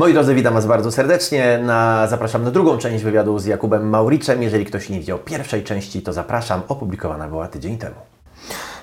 Moi drodzy, witam Was bardzo serdecznie. Na, zapraszam na drugą część wywiadu z Jakubem Mauriczem. Jeżeli ktoś nie widział pierwszej części, to zapraszam. Opublikowana była tydzień temu.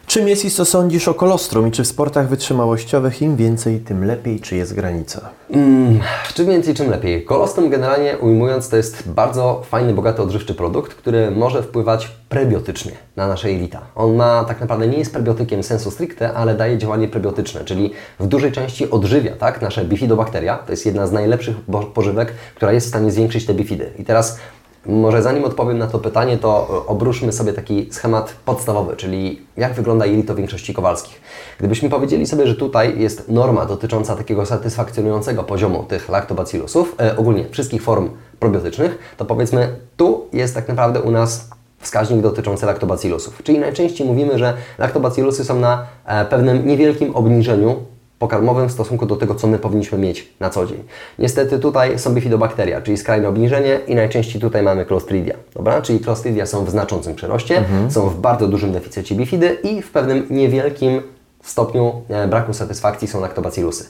Czym jest i co sądzisz o kolostrum i czy w sportach wytrzymałościowych im więcej, tym lepiej, czy jest granica? Mm, czym więcej, czym lepiej. Kolostrum generalnie ujmując to jest bardzo fajny, bogaty, odżywczy produkt, który może wpływać prebiotycznie na nasze jelita. On ma tak naprawdę nie jest prebiotykiem sensu stricte, ale daje działanie prebiotyczne, czyli w dużej części odżywia tak, nasze bifidobakteria. To jest jedna z najlepszych pożywek, która jest w stanie zwiększyć te bifidy. I teraz może zanim odpowiem na to pytanie, to obróżmy sobie taki schemat podstawowy, czyli jak wygląda jelito większości kowalskich. Gdybyśmy powiedzieli sobie, że tutaj jest norma dotycząca takiego satysfakcjonującego poziomu tych lactobacillusów, e, ogólnie wszystkich form probiotycznych, to powiedzmy tu jest tak naprawdę u nas wskaźnik dotyczący lactobacillusów. Czyli najczęściej mówimy, że lactobacillusy są na e, pewnym niewielkim obniżeniu pokarmowym w stosunku do tego, co my powinniśmy mieć na co dzień. Niestety tutaj są bifidobakteria, czyli skrajne obniżenie i najczęściej tutaj mamy Clostridia, dobra? Czyli Clostridia są w znaczącym przeroście, mhm. są w bardzo dużym deficycie bifidy i w pewnym niewielkim stopniu e, braku satysfakcji są laktobacillusy.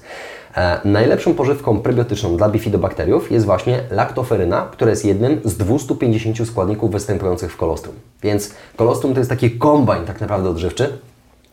E, najlepszą pożywką prebiotyczną dla bifidobakteriów jest właśnie laktoferyna, która jest jednym z 250 składników występujących w kolostrum. Więc kolostrum to jest taki kombajn tak naprawdę odżywczy,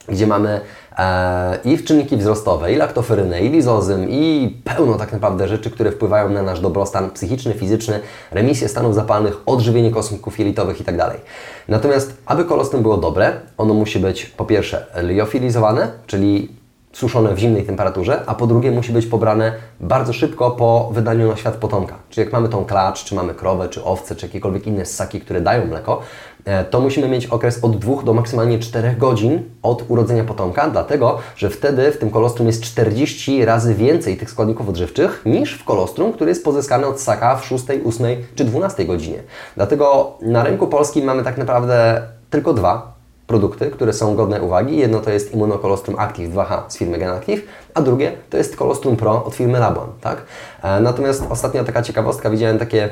gdzie mamy e, i czynniki wzrostowe, i laktoferynę, i lizozym, i pełno tak naprawdę rzeczy, które wpływają na nasz dobrostan psychiczny, fizyczny, remisję stanów zapalnych, odżywienie kosmków jelitowych itd. Tak Natomiast, aby kolostrum było dobre, ono musi być po pierwsze liofilizowane, czyli suszone w zimnej temperaturze, a po drugie musi być pobrane bardzo szybko po wydaniu na świat potomka. Czyli jak mamy tą klacz, czy mamy krowę, czy owce, czy jakiekolwiek inne ssaki, które dają mleko, e, to musimy mieć okres od 2 do maksymalnie 4 godzin od urodzenia potomka, dlatego, że wtedy w tym kolostrum jest 40 razy więcej tych składników odżywczych niż w kolostrum, który jest pozyskany od ssaka w 6, 8 czy 12 godzinie. Dlatego na rynku polskim mamy tak naprawdę tylko dwa produkty, które są godne uwagi. Jedno to jest Immunocolostrum Active 2H z firmy GenActive, a drugie to jest Colostrum Pro od firmy Labuan. Tak? E, natomiast ostatnia taka ciekawostka, widziałem takie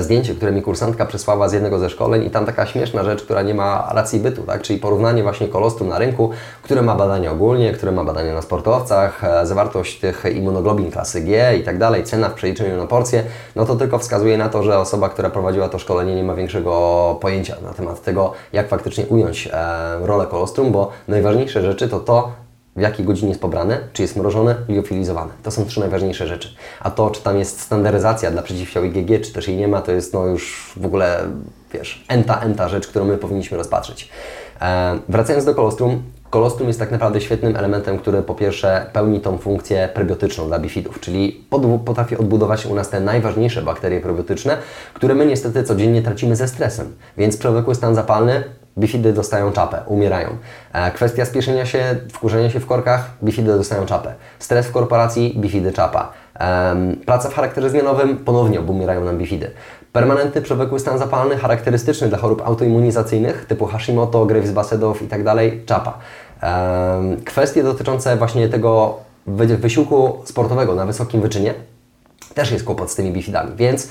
zdjęcie, które mi kursantka przysłała z jednego ze szkoleń i tam taka śmieszna rzecz, która nie ma racji bytu, tak? czyli porównanie właśnie kolostrum na rynku, które ma badania ogólnie, które ma badania na sportowcach, e, zawartość tych immunoglobin klasy G i tak dalej, cena w przeliczeniu na porcję, no to tylko wskazuje na to, że osoba, która prowadziła to szkolenie nie ma większego pojęcia na temat tego, jak faktycznie ująć e, rolę kolostrum, bo najważniejsze rzeczy to to, w jakiej godzinie jest pobrane, czy jest mrożone, liofilizowane. To są trzy najważniejsze rzeczy. A to, czy tam jest standaryzacja dla przeciwciał IgG, czy też jej nie ma, to jest no już w ogóle, wiesz, enta, enta rzecz, którą my powinniśmy rozpatrzyć. E, wracając do kolostrum, kolostrum jest tak naprawdę świetnym elementem, który po pierwsze pełni tą funkcję prebiotyczną dla bifidów, czyli potrafi odbudować u nas te najważniejsze bakterie prebiotyczne, które my niestety codziennie tracimy ze stresem. Więc przewlekły stan zapalny bifidy dostają czapę, umierają. E, kwestia spieszenia się, wkurzenia się w korkach, bifidy dostają czapę. Stres w korporacji, bifidy czapa. Praca w charakterze zmianowym, ponownie obumierają nam bifidy. Permanentny przewlekły stan zapalny, charakterystyczny dla chorób autoimmunizacyjnych typu Hashimoto, Graves, Basedow i tak czapa. Kwestie dotyczące właśnie tego wysiłku sportowego na wysokim wyczynie, też jest kłopot z tymi bifidami, więc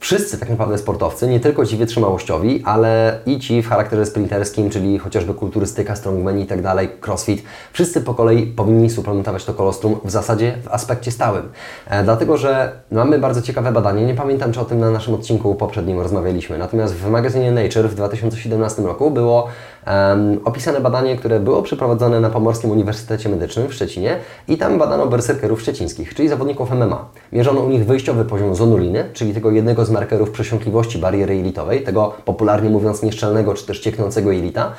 wszyscy tak naprawdę sportowcy, nie tylko ci wytrzymałościowi, ale i ci w charakterze sprinterskim, czyli chociażby kulturystyka, strongman i tak dalej, crossfit, wszyscy po kolei powinni suplementować to kolostrum w zasadzie w aspekcie stałym. E, dlatego, że mamy bardzo ciekawe badanie, nie pamiętam czy o tym na naszym odcinku poprzednim rozmawialiśmy, natomiast w magazynie Nature w 2017 roku było opisane badanie, które było przeprowadzone na Pomorskim Uniwersytecie Medycznym w Szczecinie i tam badano berserkerów szczecińskich, czyli zawodników MMA. Mierzono u nich wyjściowy poziom zonuliny, czyli tego jednego z markerów przesiąkliwości bariery jelitowej, tego popularnie mówiąc nieszczelnego czy też cieknącego jelita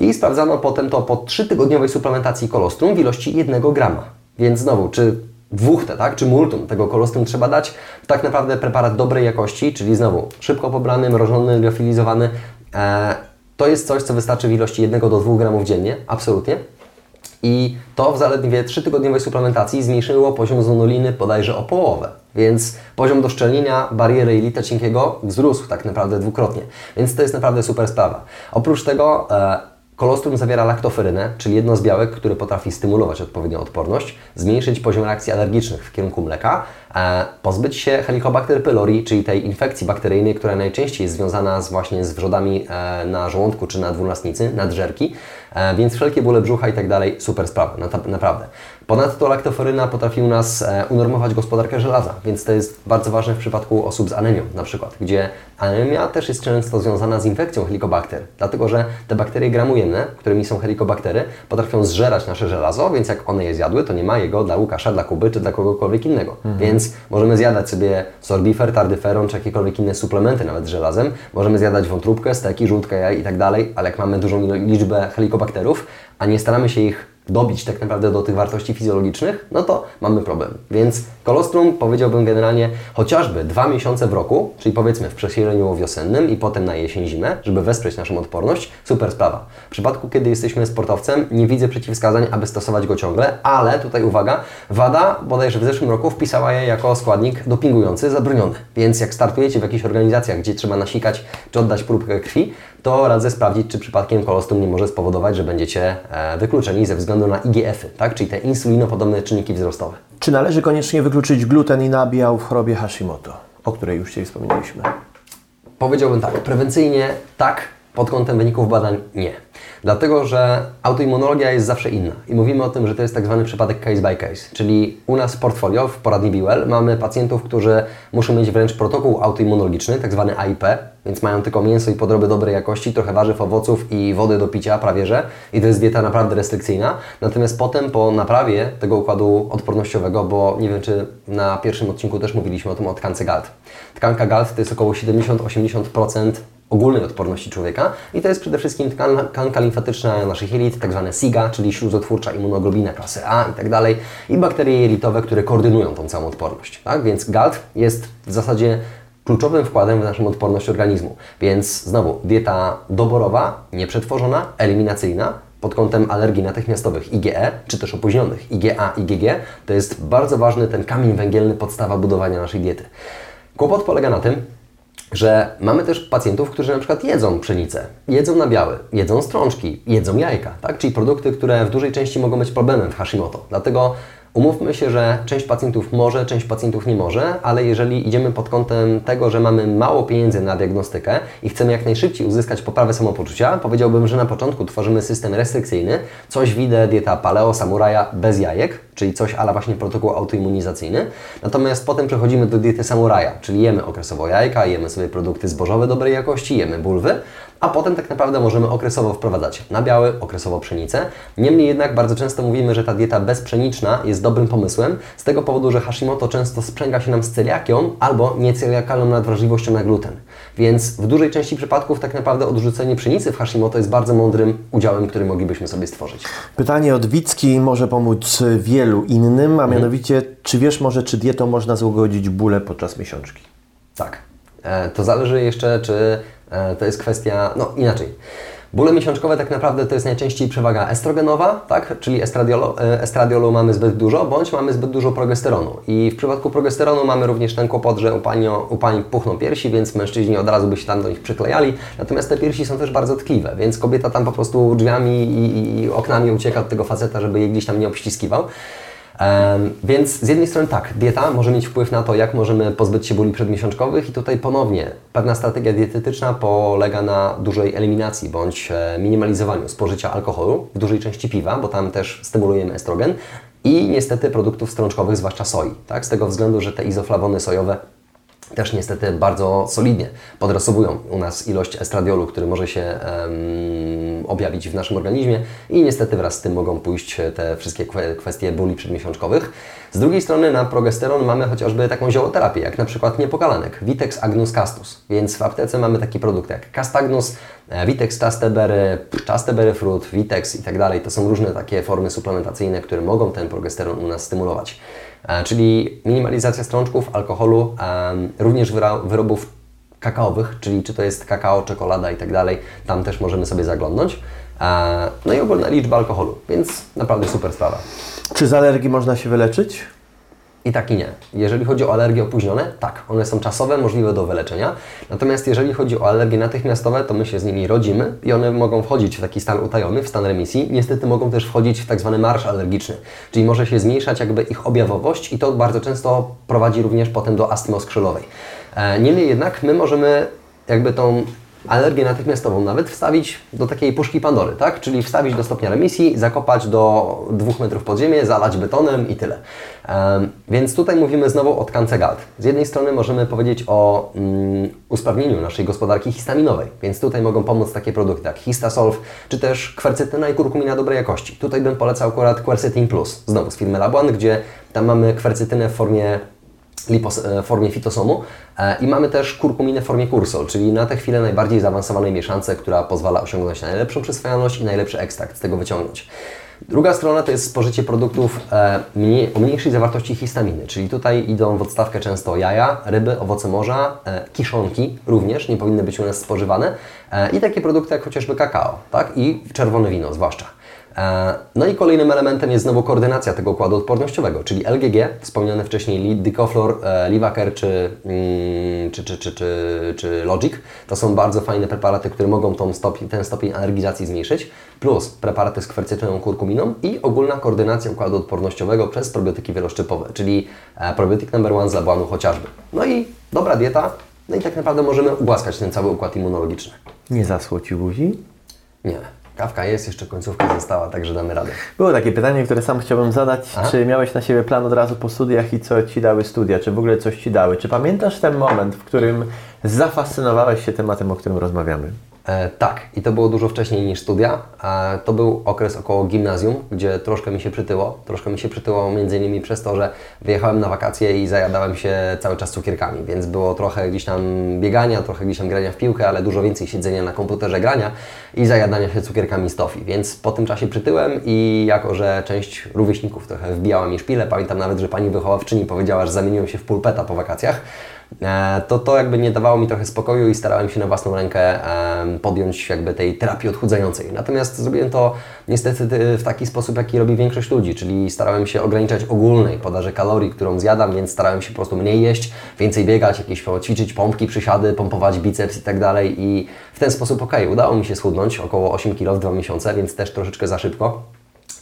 i sprawdzano potem to po 3-tygodniowej suplementacji kolostrum w ilości 1 grama. Więc znowu, czy dwóch tak, czy multum tego kolostrum trzeba dać, tak naprawdę preparat dobrej jakości, czyli znowu szybko pobrany, mrożony, liofilizowany, e, to jest coś, co wystarczy w ilości 1 do 2 gramów dziennie, absolutnie. I to w zaledwie 3-tygodniowej suplementacji zmniejszyło poziom zonuliny bodajże o połowę. Więc poziom doszczelnienia bariery jelita cienkiego wzrósł tak naprawdę dwukrotnie. Więc to jest naprawdę super sprawa. Oprócz tego e, Kolostrum zawiera laktoferynę, czyli jedno z białek, które potrafi stymulować odpowiednią odporność, zmniejszyć poziom reakcji alergicznych w kierunku mleka, e, pozbyć się Helicobacter pylori, czyli tej infekcji bakteryjnej, która najczęściej jest związana z, właśnie z wrzodami e, na żołądku czy na dwunastnicy, nadżerki, e, więc wszelkie bóle brzucha i tak dalej, super sprawa, naprawdę. Ponadto laktoferyna potrafi u nas e, unormować gospodarkę żelaza, więc to jest bardzo ważne w przypadku osób z anemią na przykład, gdzie anemia też jest często związana z infekcją helikobakter, dlatego że te bakterie gramujenne, którymi są helikobaktery, potrafią zżerać nasze żelazo, więc jak one je zjadły, to nie ma jego dla Łukasza, dla Kuby czy dla kogokolwiek innego. Mhm. Więc możemy zjadać sobie sorbifer, tardyferon czy jakiekolwiek inne suplementy nawet z żelazem, możemy zjadać wątróbkę, steki, żółtkę jaj i tak dalej, ale jak mamy dużą liczbę helikobakterów, a nie staramy się ich dobić tak naprawdę do tych wartości fizjologicznych, no to mamy problem. Więc kolostrum powiedziałbym generalnie chociażby dwa miesiące w roku, czyli powiedzmy w przesileniu wiosennym i potem na jesień, zimę, żeby wesprzeć naszą odporność, super sprawa. W przypadku, kiedy jesteśmy sportowcem, nie widzę przeciwwskazań, aby stosować go ciągle, ale tutaj uwaga, WADA bodajże w zeszłym roku wpisała je jako składnik dopingujący zabroniony. Więc jak startujecie w jakichś organizacjach, gdzie trzeba nasikać czy oddać próbkę krwi, to radzę sprawdzić, czy przypadkiem kolostrum nie może spowodować, że będziecie e, wykluczeni ze względu na IGF-y, tak? czyli te insulinopodobne czynniki wzrostowe. Czy należy koniecznie wykluczyć gluten i nabiał w chorobie Hashimoto, o której już dzisiaj wspomnieliśmy? Powiedziałbym tak, prewencyjnie tak, pod kątem wyników badań nie. Dlatego, że autoimmunologia jest zawsze inna i mówimy o tym, że to jest tak zwany przypadek case by case, czyli u nas w portfolio, w poradni Biwell mamy pacjentów, którzy muszą mieć wręcz protokół autoimmunologiczny, tak zwany AIP, więc mają tylko mięso i podroby dobrej jakości, trochę warzyw, owoców i wody do picia prawie że i to jest dieta naprawdę restrykcyjna. Natomiast potem po naprawie tego układu odpornościowego, bo nie wiem czy na pierwszym odcinku też mówiliśmy o tym o tkance GALT. Tkanka GALT to jest około 70-80% ogólnej odporności człowieka i to jest przede wszystkim tkanka limfatyczna naszych jelit, tak zwane SIGA, czyli śluzotwórcza immunoglobina klasy A i tak dalej i bakterie jelitowe, które koordynują tą całą odporność. Tak? Więc GALT jest w zasadzie kluczowym wkładem w naszą odporność organizmu. Więc znowu dieta doborowa, nieprzetworzona, eliminacyjna, pod kątem alergii natychmiastowych IgE, czy też opóźnionych IgA, IgG, to jest bardzo ważny ten kamień węgielny, podstawa budowania naszej diety. Kłopot polega na tym, że mamy też pacjentów, którzy na przykład jedzą pszenicę, jedzą nabiały, jedzą strączki, jedzą jajka, tak? czyli produkty, które w dużej części mogą być problemem w Hashimoto. Dlatego Umówmy się, że część pacjentów może, część pacjentów nie może, ale jeżeli idziemy pod kątem tego, że mamy mało pieniędzy na diagnostykę i chcemy jak najszybciej uzyskać poprawę samopoczucia, powiedziałbym, że na początku tworzymy system restrykcyjny, coś widzę dieta paleo, samuraja bez jajek, czyli coś ale właśnie protokół autoimmunizacyjny. Natomiast potem przechodzimy do diety samuraja, czyli jemy okresowo jajka, jemy sobie produkty zbożowe dobrej jakości, jemy bulwy, a potem tak naprawdę możemy okresowo wprowadzać nabiały, okresowo pszenicę. Niemniej jednak bardzo często mówimy, że ta dieta bezpszeniczna jest dobrym pomysłem z tego powodu, że Hashimoto często sprzęga się nam z celiakią albo nieceliakalną nadwrażliwością na gluten. Więc w dużej części przypadków tak naprawdę odrzucenie pszenicy w Hashimoto jest bardzo mądrym udziałem, który moglibyśmy sobie stworzyć. Pytanie od Wicki może pomóc wielu innym, a mhm. mianowicie, czy wiesz może, czy dietą można złagodzić bóle podczas miesiączki? Tak. E, to zależy jeszcze, czy to jest kwestia, no inaczej. Bóle miesiączkowe tak naprawdę to jest najczęściej przewaga estrogenowa, tak? czyli estradiolu, e, estradiolu mamy zbyt dużo, bądź mamy zbyt dużo progesteronu. I w przypadku progesteronu mamy również ten kłopot, że u pani, u pani puchną piersi, więc mężczyźni od razu by się tam do nich przyklejali. Natomiast te piersi są też bardzo tkliwe, więc kobieta tam po prostu drzwiami i, i oknami ucieka od tego faceta, żeby jej gdzieś tam nie obściskiwał. Więc z jednej strony tak, dieta może mieć wpływ na to, jak możemy pozbyć się bóli przedmiesiączkowych i tutaj ponownie pewna strategia dietetyczna polega na dużej eliminacji bądź e, minimalizowaniu spożycia alkoholu, w dużej części piwa, bo tam też stymulujemy estrogen i niestety produktów strączkowych, zwłaszcza soi, tak? z tego względu, że te izoflawony sojowe też niestety bardzo solidnie podrasowują u nas ilość estradiolu, który może się um, objawić w naszym organizmie i niestety wraz z tym mogą pójść te wszystkie kwestie bóli przedmiesiączkowych. Z drugiej strony na progesteron mamy chociażby taką ziołoterapię, jak na przykład niepokalanek, Vitex agnus castus, więc w aptece mamy taki produkt jak Castagnus, e, Vitex chasteberry, chasteberry fruit, Vitex i tak dalej. To są różne takie formy suplementacyjne, które mogą ten progesteron u nas stymulować. E, czyli minimalizacja strączków, alkoholu, również wyrobów kakaowych, czyli czy to jest kakao, czekolada i tak dalej, tam też możemy sobie zaglądnąć. E, no i ogólna liczba alkoholu, więc naprawdę super sprawa. Czy z alergii można się wyleczyć? I tak i nie. Jeżeli chodzi o alergie opóźnione, tak, one są czasowe, możliwe do wyleczenia. Natomiast jeżeli chodzi o alergie natychmiastowe, to my się z nimi rodzimy i one mogą wchodzić w taki stan utajony, w stan remisji. Niestety mogą też wchodzić w tak zwany marsz alergiczny, czyli może się zmniejszać jakby ich objawowość i to bardzo często prowadzi również potem do astmy oskrzelowej. E, niemniej jednak my możemy jakby tą alergię natychmiastową nawet wstawić do takiej puszki Pandory, tak? Czyli wstawić do stopnia remisji, zakopać do dwóch metrów pod ziemię, zalać betonem i tyle. Um, więc tutaj mówimy znowu o tkance GALT. Z jednej strony możemy powiedzieć o mm, usprawnieniu naszej gospodarki histaminowej, więc tutaj mogą pomóc takie produkty jak Histasolv, czy też kwercetyna i kurkumina dobrej jakości. Tutaj bym polecał akurat Quercetin Plus, znowu z firmy Labuan, gdzie tam mamy kwercetynę w formie lipos, e, w formie fitosomu e, i mamy też kurkuminę w formie kursol, czyli na tę chwilę najbardziej zaawansowanej mieszance, która pozwala osiągnąć najlepszą przyswajalność i najlepszy ekstrakt z tego wyciągnąć. Druga strona to jest spożycie produktów e, o mniejszej zawartości histaminy, czyli tutaj idą w odstawkę często jaja, ryby, owoce morza, kiszonki również nie powinny być u nas spożywane i takie produkty jak chociażby kakao tak? i czerwone wino zwłaszcza. E, no i kolejnym elementem jest znowu koordynacja tego układu odpornościowego, czyli LGG, wspomniane wcześniej Dicoflor, e, Livaker czy, mm, czy, czy, czy, czy, czy Logic. To są bardzo fajne preparaty, które mogą tą stopień, ten stopień alergizacji zmniejszyć, plus preparaty z kwercytyną kurkuminą i ogólna koordynacja układu odpornościowego przez probiotyki wieloszczypowe, czyli e, probiotyk number one z Labuanu chociażby. No i dobra dieta, no i tak naprawdę możemy ugłaskać ten cały układ immunologiczny. Nie zaschło Ci buzi? Nie. Kawka jest, jeszcze końcówka została, także damy radę. Było takie pytanie, które sam chciałbym zadać. Aha. Czy miałeś na siebie plan od razu po studiach i co Ci dały studia? Czy w ogóle coś Ci dały? Czy pamiętasz ten moment, w którym zafascynowałeś się tematem, o którym rozmawiamy? E, tak, i to było dużo wcześniej niż studia. To był okres około gimnazjum, gdzie troszkę mi się przytyło. Troszkę mi się przytyło między innymi przez to, że wyjechałem na wakacje i zajadałem się cały czas cukierkami, więc było trochę gdzieś tam biegania, trochę gdzieś tam grania w piłkę, ale dużo więcej siedzenia na komputerze grania i zajadania się cukierkami z tofi. Więc po tym czasie przytyłem i jako, że część rówieśników trochę wbijała mi szpilę, pamiętam nawet, że pani wychowawczyni powiedziała, że zamieniłem się w pulpeta po wakacjach, to to jakby nie dawało mi trochę spokoju i starałem się na własną rękę podjąć jakby tej terapii odchudzającej. Natomiast zrobiłem to niestety w taki sposób, jaki robi większość ludzi, czyli starałem się ograniczać ogólnej podaży kalorii, którą zjadam, więc starałem się po prostu mniej jeść, więcej biegać, jakieś ćwiczyć pompki, przysiady, pompować biceps i tak dalej i w ten sposób ok, udało mi się schudnąć około 8 kg w 2 miesiące, więc też troszeczkę za szybko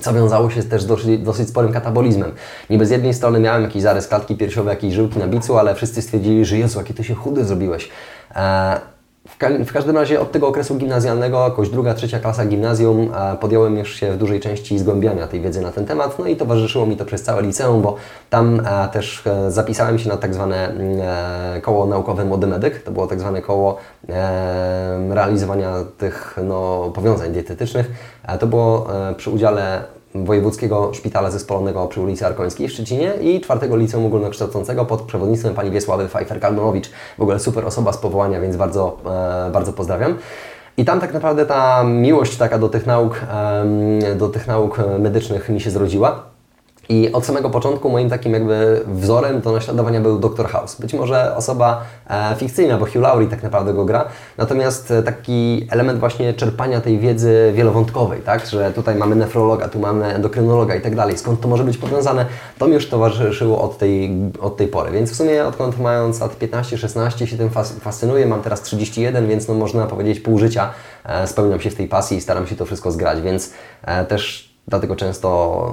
co wiązało się też z dosyć, dosyć, sporym katabolizmem. Niby z jednej strony miałem jakiś zarys klatki piersiowej, jakieś żyłki na bicu, ale wszyscy stwierdzili, że Jezu, jaki Ty się chudy zrobiłeś. E, w, ka w, każdym razie od tego okresu gimnazjalnego, jakoś druga, trzecia klasa gimnazjum, podjąłem już się w dużej części zgłębiania tej wiedzy na ten temat, no i towarzyszyło mi to przez całe liceum, bo tam też e, zapisałem się na tak zwane mm, e, koło naukowe Młody Medyk, to było tak zwane koło e, realizowania tych no, powiązań dietetycznych. to było przy udziale Wojewódzkiego Szpitala Zespolonego przy ulicy Arkońskiej w Szczecinie i czwartego Liceum Ogólnokształcącego pod przewodnictwem pani Wiesławy Pfeiffer-Kalmanowicz. W ogóle super osoba z powołania, więc bardzo, e, bardzo pozdrawiam. I tam tak naprawdę ta miłość taka do tych nauk, do tych nauk medycznych mi się zrodziła. I od samego początku moim takim jakby wzorem do naśladowania był Dr. House. Być może osoba e, fikcyjna, bo Hugh Laurie tak naprawdę go gra, natomiast e, taki element właśnie czerpania tej wiedzy wielowątkowej, tak, że tutaj mamy nefrologa, tu mamy endokrynologa i tak dalej, skąd to może być powiązane, to mi już towarzyszyło od tej, od tej pory. Więc w sumie odkąd mając lat 15-16 się tym fascynuję, mam teraz 31, więc no można powiedzieć pół życia e, spełniam się w tej pasji i staram się to wszystko zgrać, więc też Dlatego często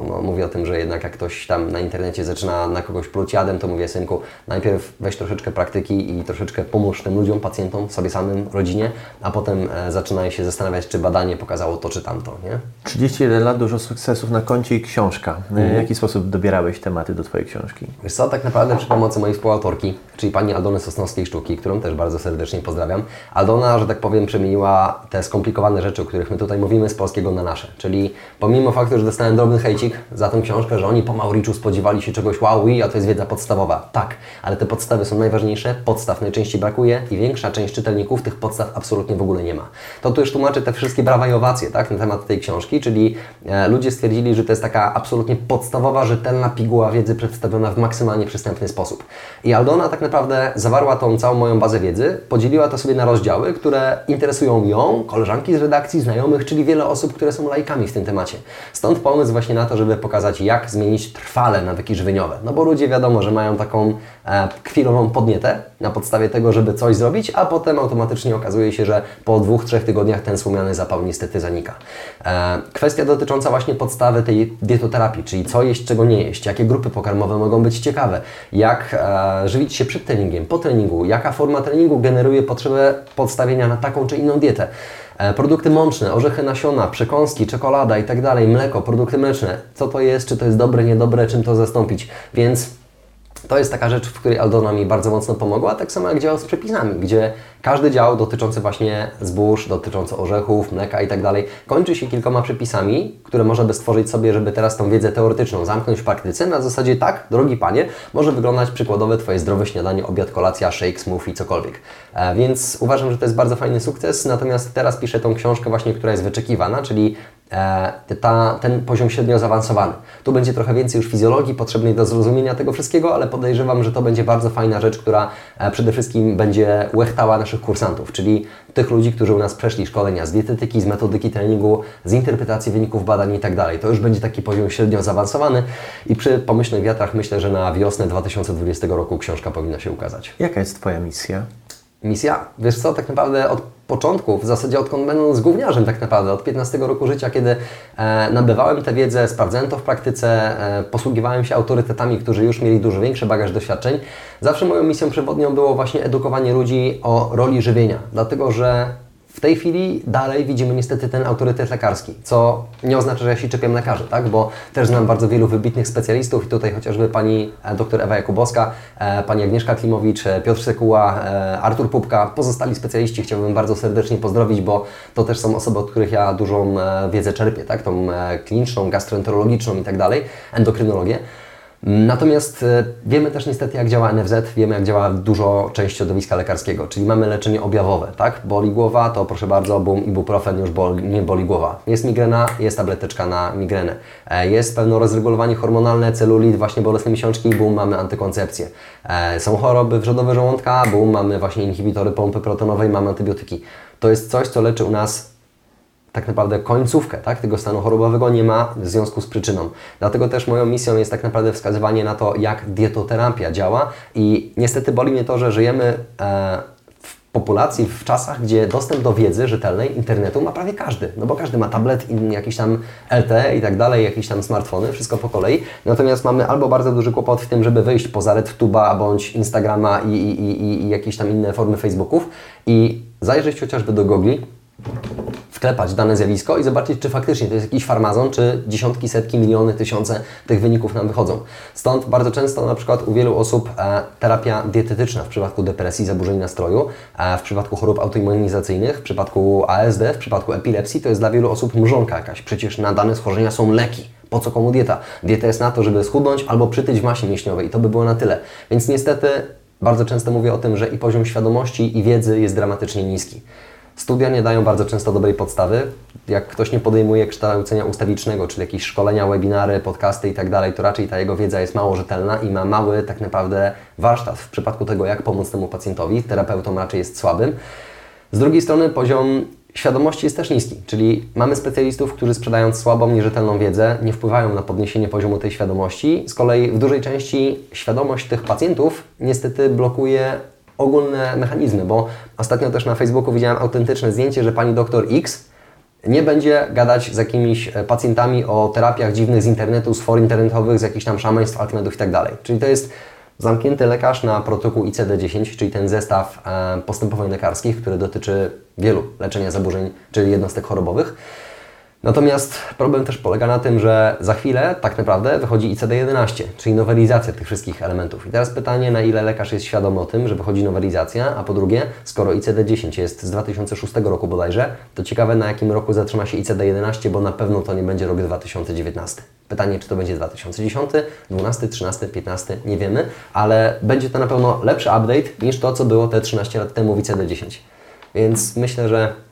no, mówię o tym, że jednak jak ktoś tam na internecie zaczyna na kogoś pluć jadem, to mówię, synku, najpierw weź troszeczkę praktyki i troszeczkę pomóż tym ludziom, pacjentom, sobie samym, rodzinie, a potem e, zaczynaj się zastanawiać, czy badanie pokazało to, czy tamto, nie? 31 lat, dużo sukcesów na koncie i książka. E, mhm. W jaki sposób dobierałeś tematy do Twojej książki? Wiesz co, tak naprawdę przy pomocy mojej współautorki, czyli pani Aldony Sosnowskiej Sztuki, którą też bardzo serdecznie pozdrawiam. Aldona, że tak powiem, przemieniła te skomplikowane rzeczy, o których my tutaj mówimy, z polskiego na nasze. Czyli pomimo faktu, faktu, że dostałem drobny hejcik za tą książkę, że oni po Mauriczu spodziewali się czegoś wow, a to jest wiedza podstawowa. Tak, ale te podstawy są najważniejsze, podstaw najczęściej brakuje i większa część czytelników tych podstaw absolutnie w ogóle nie ma. To tu już tłumaczę te wszystkie brawa i owacje tak, na temat tej książki, czyli e, ludzie stwierdzili, że to jest taka absolutnie podstawowa, rzetelna piguła wiedzy przedstawiona w maksymalnie przystępny sposób. I Aldona tak naprawdę zawarła tą całą moją bazę wiedzy, podzieliła to sobie na rozdziały, które interesują ją, koleżanki z redakcji, znajomych, czyli wiele osób, które są lajkami w tym temacie. Stąd pomysł właśnie na to, żeby pokazać, jak zmienić trwale nawyki żywieniowe. No bo ludzie wiadomo, że mają taką e, chwilową podnietę na podstawie tego, żeby coś zrobić, a potem automatycznie okazuje się, że po dwóch, trzech tygodniach ten słomiany zapał niestety zanika. E, kwestia dotycząca właśnie podstawy tej dietoterapii, czyli co jeść, czego nie jeść, jakie grupy pokarmowe mogą być ciekawe, jak e, żywić się przed treningiem, po treningu, jaka forma treningu generuje potrzebę podstawienia na taką czy inną dietę. E, produkty mączne, orzechy nasiona, przekąski, czekolada i tak dalej, mleko, produkty mleczne. Co to jest, czy to jest dobre, niedobre, czym to zastąpić. Więc to jest taka rzecz, w której Aldona mi bardzo mocno pomogła, tak samo jak działa z przepisami, gdzie każdy dział dotyczący właśnie zbóż, dotyczący orzechów, mleka i tak dalej, kończy się kilkoma przepisami, które można by stworzyć sobie, żeby teraz tą wiedzę teoretyczną zamknąć w praktyce. Na zasadzie tak, drogi Panie, może wyglądać przykładowe Twoje zdrowe śniadanie, obiad, kolacja, shake, smoothie, cokolwiek. E, więc uważam, że to jest bardzo fajny sukces, natomiast teraz piszę tą książkę właśnie, która jest wyczekiwana, czyli ta, ten poziom średnio zaawansowany. Tu będzie trochę więcej już fizjologii potrzebnej do zrozumienia tego wszystkiego, ale podejrzewam, że to będzie bardzo fajna rzecz, która e, przede wszystkim będzie łechtała naszych kursantów, czyli tych ludzi, którzy u nas przeszli szkolenia z dietetyki, z metodyki treningu, z interpretacji wyników badań i tak dalej. To już będzie taki poziom średnio zaawansowany i przy pomyślnych wiatrach myślę, że na wiosnę 2020 roku książka powinna się ukazać. Jaka jest Twoja misja? Misja? Wiesz co, tak naprawdę od początku, w zasadzie odkąd będąc gówniarzem tak naprawdę, od 15 roku życia, kiedy e, nabywałem tę wiedzę, sprawdzałem to w praktyce, e, posługiwałem się autorytetami, którzy już mieli dużo większy bagaż doświadczeń, zawsze moją misją przewodnią było właśnie edukowanie ludzi o roli żywienia, dlatego że w tej chwili dalej widzimy niestety ten autorytet lekarski, co nie oznacza, że ja się czepiam lekarzy, tak? bo też znam bardzo wielu wybitnych specjalistów i tutaj chociażby pani e, dr Ewa Jakubowska, e, pani Agnieszka Klimowicz, e, Piotr Sekuła, Artur Pupka, pozostali specjaliści chciałbym bardzo serdecznie pozdrowić, bo to też są osoby, od których ja dużą wiedzę czerpię, tak? tą kliniczną, gastroenterologiczną i tak dalej, endokrynologię. Natomiast e, wiemy też niestety, jak działa NFZ, wiemy, jak działa dużo część środowiska lekarskiego, czyli mamy leczenie objawowe, tak? Boli głowa, to proszę bardzo, bum, ibuprofen, już boli, nie boli głowa. Jest migrena, jest tableteczka na migrenę. E, jest pewne rozregulowanie hormonalne, celulit, właśnie bolesne miesiączki, bum, mamy antykoncepcję. E, są choroby wrzodowe żołądka, bum, mamy właśnie inhibitory pompy protonowej, mamy antybiotyki. To jest coś, co leczy u nas tak naprawdę końcówkę tak, tego stanu chorobowego nie ma w związku z przyczyną. Dlatego też moją misją jest tak naprawdę wskazywanie na to, jak dietoterapia działa i niestety boli mnie to, że żyjemy e, w populacji, w czasach, gdzie dostęp do wiedzy rzetelnej, internetu ma prawie każdy, no bo każdy ma tablet, jakiś tam LTE i tak dalej, jakieś tam smartfony, wszystko po kolei. Natomiast mamy albo bardzo duży kłopot w tym, żeby wyjść poza RedTube'a bądź Instagrama i, i, i, i jakieś tam inne formy Facebooków i zajrzeć chociażby do Google, wklepać dane zjawisko i zobaczyć, czy faktycznie to jest jakiś farmazon, czy dziesiątki, setki, miliony, tysiące tych wyników nam wychodzą. Stąd bardzo często na przykład u wielu osób e, terapia dietetyczna w przypadku depresji, zaburzeń nastroju, e, w przypadku chorób autoimmunizacyjnych, w przypadku ASD, w przypadku epilepsji, to jest dla wielu osób mrzonka jakaś. Przecież na dane schorzenia są leki. Po co komu dieta? Dieta jest na to, żeby schudnąć albo przytyć w masie mięśniowej i to by było na tyle. Więc niestety bardzo często mówię o tym, że i poziom świadomości i wiedzy jest dramatycznie niski. Studia nie dają bardzo często dobrej podstawy. Jak ktoś nie podejmuje kształcenia ustawicznego, czyli jakieś szkolenia, webinary, podcasty i tak to raczej ta jego wiedza jest mało rzetelna i ma mały tak naprawdę warsztat w przypadku tego, jak pomóc temu pacjentowi. Terapeutą raczej jest słabym. Z drugiej strony poziom świadomości jest też niski, czyli mamy specjalistów, którzy sprzedając słabą, nierzetelną wiedzę, nie wpływają na podniesienie poziomu tej świadomości. Z kolei w dużej części świadomość tych pacjentów niestety blokuje ogólne mechanizmy, bo ostatnio też na Facebooku widziałem autentyczne zdjęcie, że pani doktor X nie będzie gadać z jakimiś e, pacjentami o terapiach dziwnych z internetu, z for internetowych, z jakichś tam szamaństw, alchemedów i tak dalej. Czyli to jest zamknięty lekarz na protokół ICD-10, czyli ten zestaw e, postępowań lekarskich, który dotyczy wielu leczenia zaburzeń, czyli jednostek chorobowych. Natomiast problem też polega na tym, że za chwilę tak naprawdę wychodzi ICD-11, czyli nowelizacja tych wszystkich elementów. I teraz pytanie, na ile lekarz jest świadomy o tym, że wychodzi nowelizacja, a po drugie, skoro ICD-10 jest z 2006 roku bodajże, to ciekawe na jakim roku zatrzyma się ICD-11, bo na pewno to nie będzie rok 2019. Pytanie, czy to będzie 2010, 12, 13, 15, nie wiemy, ale będzie to na pewno lepszy update niż to, co było te 13 lat temu w ICD-10. Więc myślę, że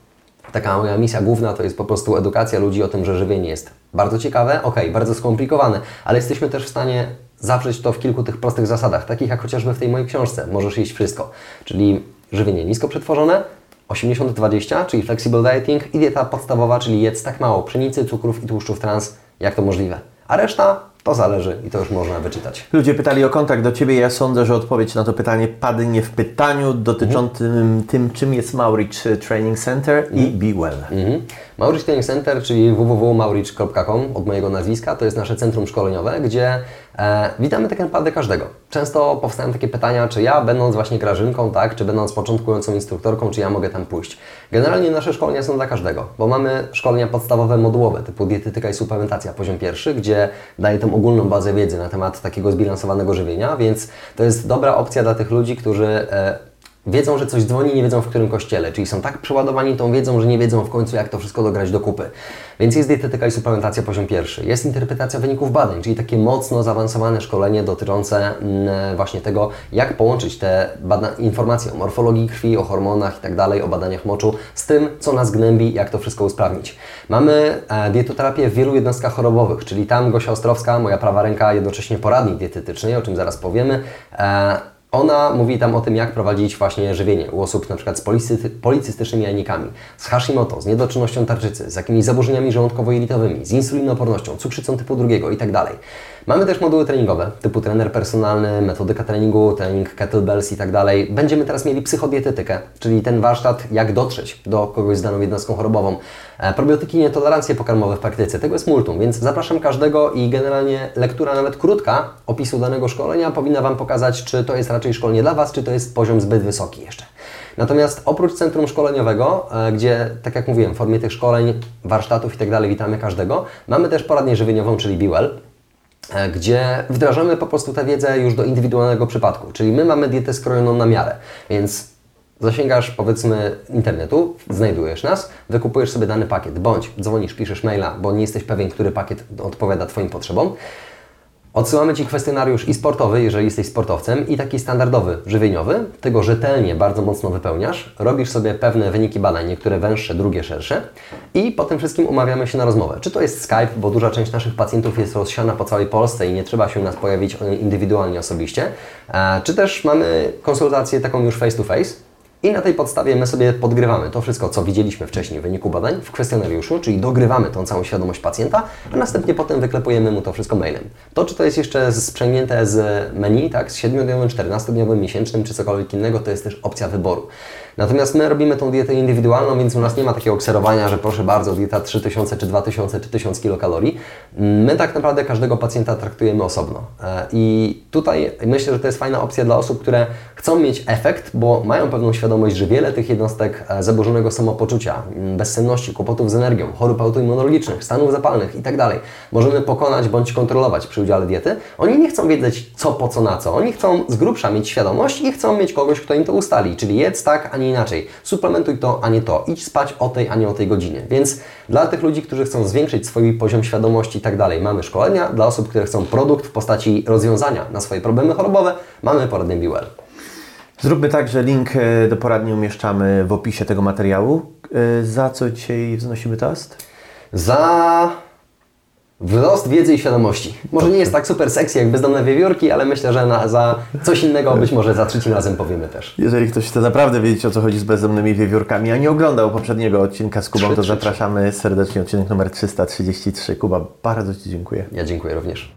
taka moja misja główna to jest po prostu edukacja ludzi o tym, że żywienie jest bardzo ciekawe, ok, bardzo skomplikowane, ale jesteśmy też w stanie zawrzeć to w kilku tych prostych zasadach, takich jak chociażby w tej mojej książce. Możesz jeść wszystko, czyli żywienie nisko przetworzone, 80-20, czyli flexible dieting i dieta podstawowa, czyli jedz tak mało pszenicy, cukrów i tłuszczów trans, jak to możliwe. A reszta to zależy i to już można wyczytać. Ludzie pytali o kontakt do Ciebie. Ja sądzę, że odpowiedź na to pytanie padnie w pytaniu dotyczącym tym, czym jest Maurich Training Center i Be Well. Mhm. Maurich Training Center, czyli www.maurich.com od mojego nazwiska, to jest nasze centrum szkoleniowe, gdzie witamy tak naprawdę każdego. Często powstają takie pytania, czy ja będąc właśnie grażynką, tak, czy będąc początkującą instruktorką, czy ja mogę tam pójść. Generalnie nasze szkolenia są dla każdego, bo mamy szkolenia podstawowe, modułowe, typu dietetyka i suplementacja, poziom pierwszy, gdzie daję tą ogólną bazę wiedzy na temat takiego zbilansowanego żywienia, więc to jest dobra opcja dla tych ludzi, którzy e, wiedzą, że coś dzwoni, nie wiedzą w którym kościele, czyli są tak przeładowani tą wiedzą, że nie wiedzą w końcu jak to wszystko dograć do kupy. Więc jest dietetyka i suplementacja poziom pierwszy, jest interpretacja wyników badań, czyli takie mocno zaawansowane szkolenie dotyczące mm, właśnie tego, jak połączyć te informacje o morfologii krwi, o hormonach i tak dalej, o badaniach moczu z tym, co nas gnębi, jak to wszystko usprawnić. Mamy e, dietoterapię w wielu jednostkach chorobowych, czyli tam Gosia Ostrowska, moja prawa ręka, jednocześnie poradnik dietetyczny, o czym zaraz powiemy, e, ona mówi tam o tym, jak prowadzić właśnie żywienie u osób przykład z policystycznymi jajnikami, z Hashimoto, z niedoczynnością tarczycy, z jakimiś zaburzeniami żołądkowo-jelitowymi, z insulinoopornością, cukrzycą typu drugiego itd. Mamy też moduły treningowe, typu trener personalny, metodyka treningu, trening kettlebells i tak dalej. Będziemy teraz mieli psychodietetykę, czyli ten warsztat, jak dotrzeć do kogoś z daną jednostką chorobową. E, probiotyki nietolerancje pokarmowe w praktyce, tego jest multum, więc zapraszam każdego i generalnie lektura nawet krótka opisu danego szkolenia powinna Wam pokazać, czy to jest raczej szkolenie dla Was, czy to jest poziom zbyt wysoki jeszcze. Natomiast oprócz centrum szkoleniowego, e, gdzie, tak jak mówiłem, w formie tych szkoleń, warsztatów i tak dalej witamy każdego, mamy też poradnię żywieniową, czyli BeWell, E, gdzie wdrażamy po prostu tę wiedzę już do indywidualnego przypadku. Czyli my mamy dietę skrojoną na miarę, więc zasięgasz powiedzmy internetu, znajdujesz nas, wykupujesz sobie dany pakiet, bądź dzwonisz, piszesz maila, bo nie jesteś pewien, który pakiet odpowiada Twoim potrzebom. Odsyłamy Ci kwestionariusz i sportowy, jeżeli jesteś sportowcem, i taki standardowy, żywieniowy. Tego rzetelnie, bardzo mocno wypełniasz. Robisz sobie pewne wyniki badań, niektóre węższe, drugie szersze. I po tym wszystkim umawiamy się na rozmowę. Czy to jest Skype, bo duża część naszych pacjentów jest rozsiana po całej Polsce i nie trzeba się u nas pojawić indywidualnie, osobiście. E, czy też mamy konsultację taką już face to face i na tej podstawie my sobie podgrywamy to wszystko, co widzieliśmy wcześniej w wyniku badań w kwestionariuszu, czyli dogrywamy tą całą świadomość pacjenta, a następnie potem wyklepujemy mu to wszystko mailem. To, czy to jest jeszcze sprzęgnięte z menu, tak, z 7-dniowym, 14-dniowym, miesięcznym, czy cokolwiek innego, to jest też opcja wyboru. Natomiast my robimy tą dietę indywidualną, więc u nas nie ma takiego kserowania, że proszę bardzo, dieta 3000 czy 2000 czy 1000 kilokalorii. My tak naprawdę każdego pacjenta traktujemy osobno. E, I tutaj myślę, że to jest fajna opcja dla osób, które chcą mieć efekt, bo mają pewną świadomość, że wiele tych jednostek e, zaburzonego samopoczucia, bezsenności, kłopotów z energią, chorób autoimmunologicznych, stanów zapalnych itd. Tak możemy pokonać bądź kontrolować przy udziale diety. Oni nie chcą wiedzieć co, po co, na co. Oni chcą z grubsza mieć świadomość i chcą mieć kogoś, kto im to ustali. Czyli jedz tak, a nie inaczej. Suplementuj to, a nie to. Idź spać o tej, a nie o tej godzinie. Więc dla tych ludzi, którzy chcą zwiększyć swój poziom świadomości i tak dalej, mamy szkolenia. Dla osób, które chcą produkt w postaci rozwiązania na swoje problemy chorobowe, mamy poradnię BeWell. Zróbmy tak, że link e, do poradni umieszczamy w opisie tego materiału. E, za co dzisiaj wznosimy toast? Za Wzrost wiedzy i świadomości. Może nie jest tak super sexy jak bezdomne wiewiórki, ale myślę, że na, za coś innego być może za trzecim razem powiemy też. Jeżeli ktoś chce naprawdę wiedzieć o co chodzi z bezdomnymi wiewiórkami, a nie oglądał poprzedniego odcinka z Kubą, 3, to 3, zapraszamy 3. serdecznie odcinek numer 333. Kuba, bardzo Ci dziękuję. Ja dziękuję również.